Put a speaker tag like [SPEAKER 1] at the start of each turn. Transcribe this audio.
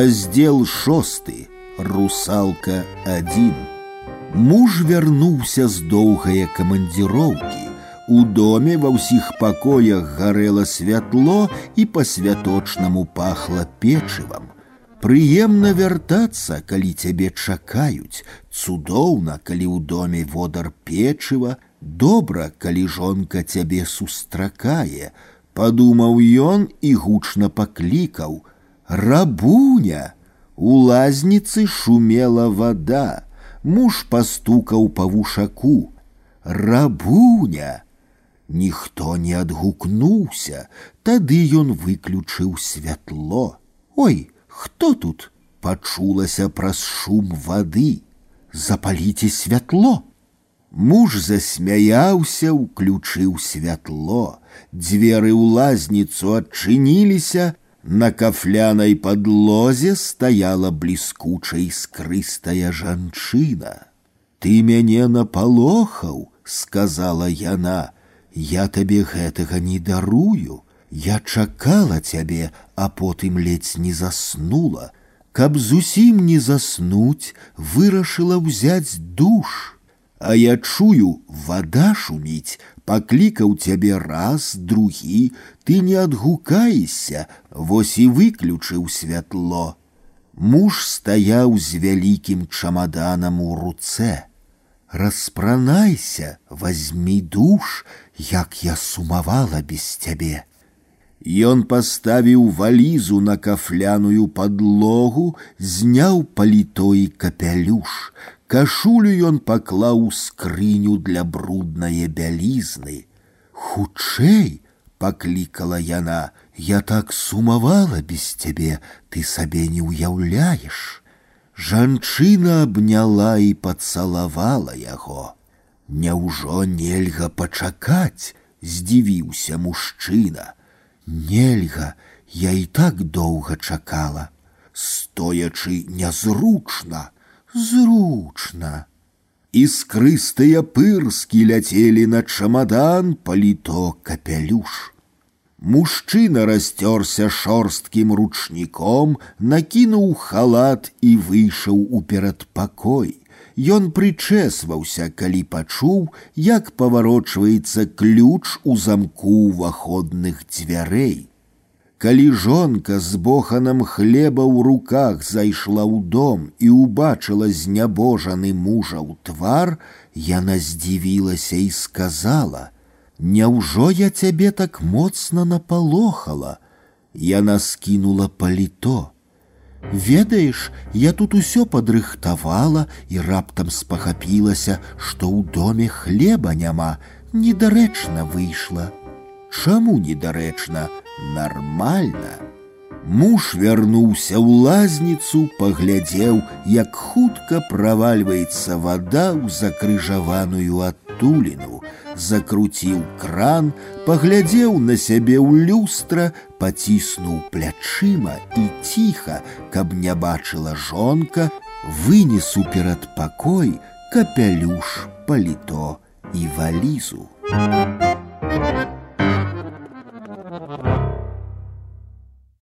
[SPEAKER 1] Раздел шосты русалка один Муж вярнуўся з доўгае камандзіроўкі. У доме ва ўсіх пакоях гарэла святло і па-святочнаму пахла печывам. Прыемна вяртацца, калі цябе чакаюць, цудоўна, калі ў доме водар печыва, добра, калі жонка цябе сустракае, падумаў ён і гучна паклікаў: Рабуня! У лазніцы шумела вода. Муж пастукаў па вушаку. Рабуня! Ніхто не адгукнуўся, тады ён выключыў святло. Ой, хто тут? Пачулася праз шум вады. Запаліце святло. Муж засмяяўся, уключыў святло. Дзверы ў лазніцу адчыніліся, на кафляной подлозе стаяла бліскуча іскрыстая жанчына. Ты мяне напалохаў, сказала яна, я табе гэтага не дарую. Я чакала цябе, а потым ледзь не заснула. Каб зусім не заснуць, вырашыла ўзяць душ. А я чую, вода шуміць, паклікаў цябе раз, другі, ты не адгукаешся, вось і выключыў святло. Муж стаяў з вялікім чамаданам у руцэ. Распранайся, возьми душ, як я сумавала без цябе. Ён паставіў валізу на кафляную падлогу, зняў паліто і капялюш, Кашулю ён паклаў скрыню для бруднае бялізны. Хутчэй, паклікала яна, я так сумавала без цябе, ты сабе не ўяўляеш. Жанчына абняла і пацалавала яго. Няўжо нельга пачакаць, здзівіўся мужчына. Нельга, я і так доўга чакала. Стоячы нязручна, зручна. Іскрыстыя пырскі ляцелі на чамадан паліто капялюш. Мужчына расцёрся шорсткім ручніком, накінуў халат і выйшаў у перадпакой. Ён прычэсваўся, калі пачуў, як паварочваецца ключ у замку ўваходных дзвярэй. Калі жонка з боханам хлеба ў руках зайшла ў дом і ўбачыла знябожаны мужа ў твар, яна здзівілася і сказала: « Няўжо я цябе так моцна напалохала, Яна скінула паліто. Ведаеш, я тут усё падрыхтавала і раптам спахапілася, што ў доме хлеба няма, недарэчна выйшла. Чаму недарэчна, нормально. Муж вярнуўся ў лазніцу, паглядзеў, як хутка правальваецца вода ў закрыжаваную адтуліну, закруціў кран, паглядзеў на сябе ў люстра, паціснуў плячыма і ціха, каб не бачыла жонка, вынес у перадпакой капялюш, паліто і валізу. Thank you.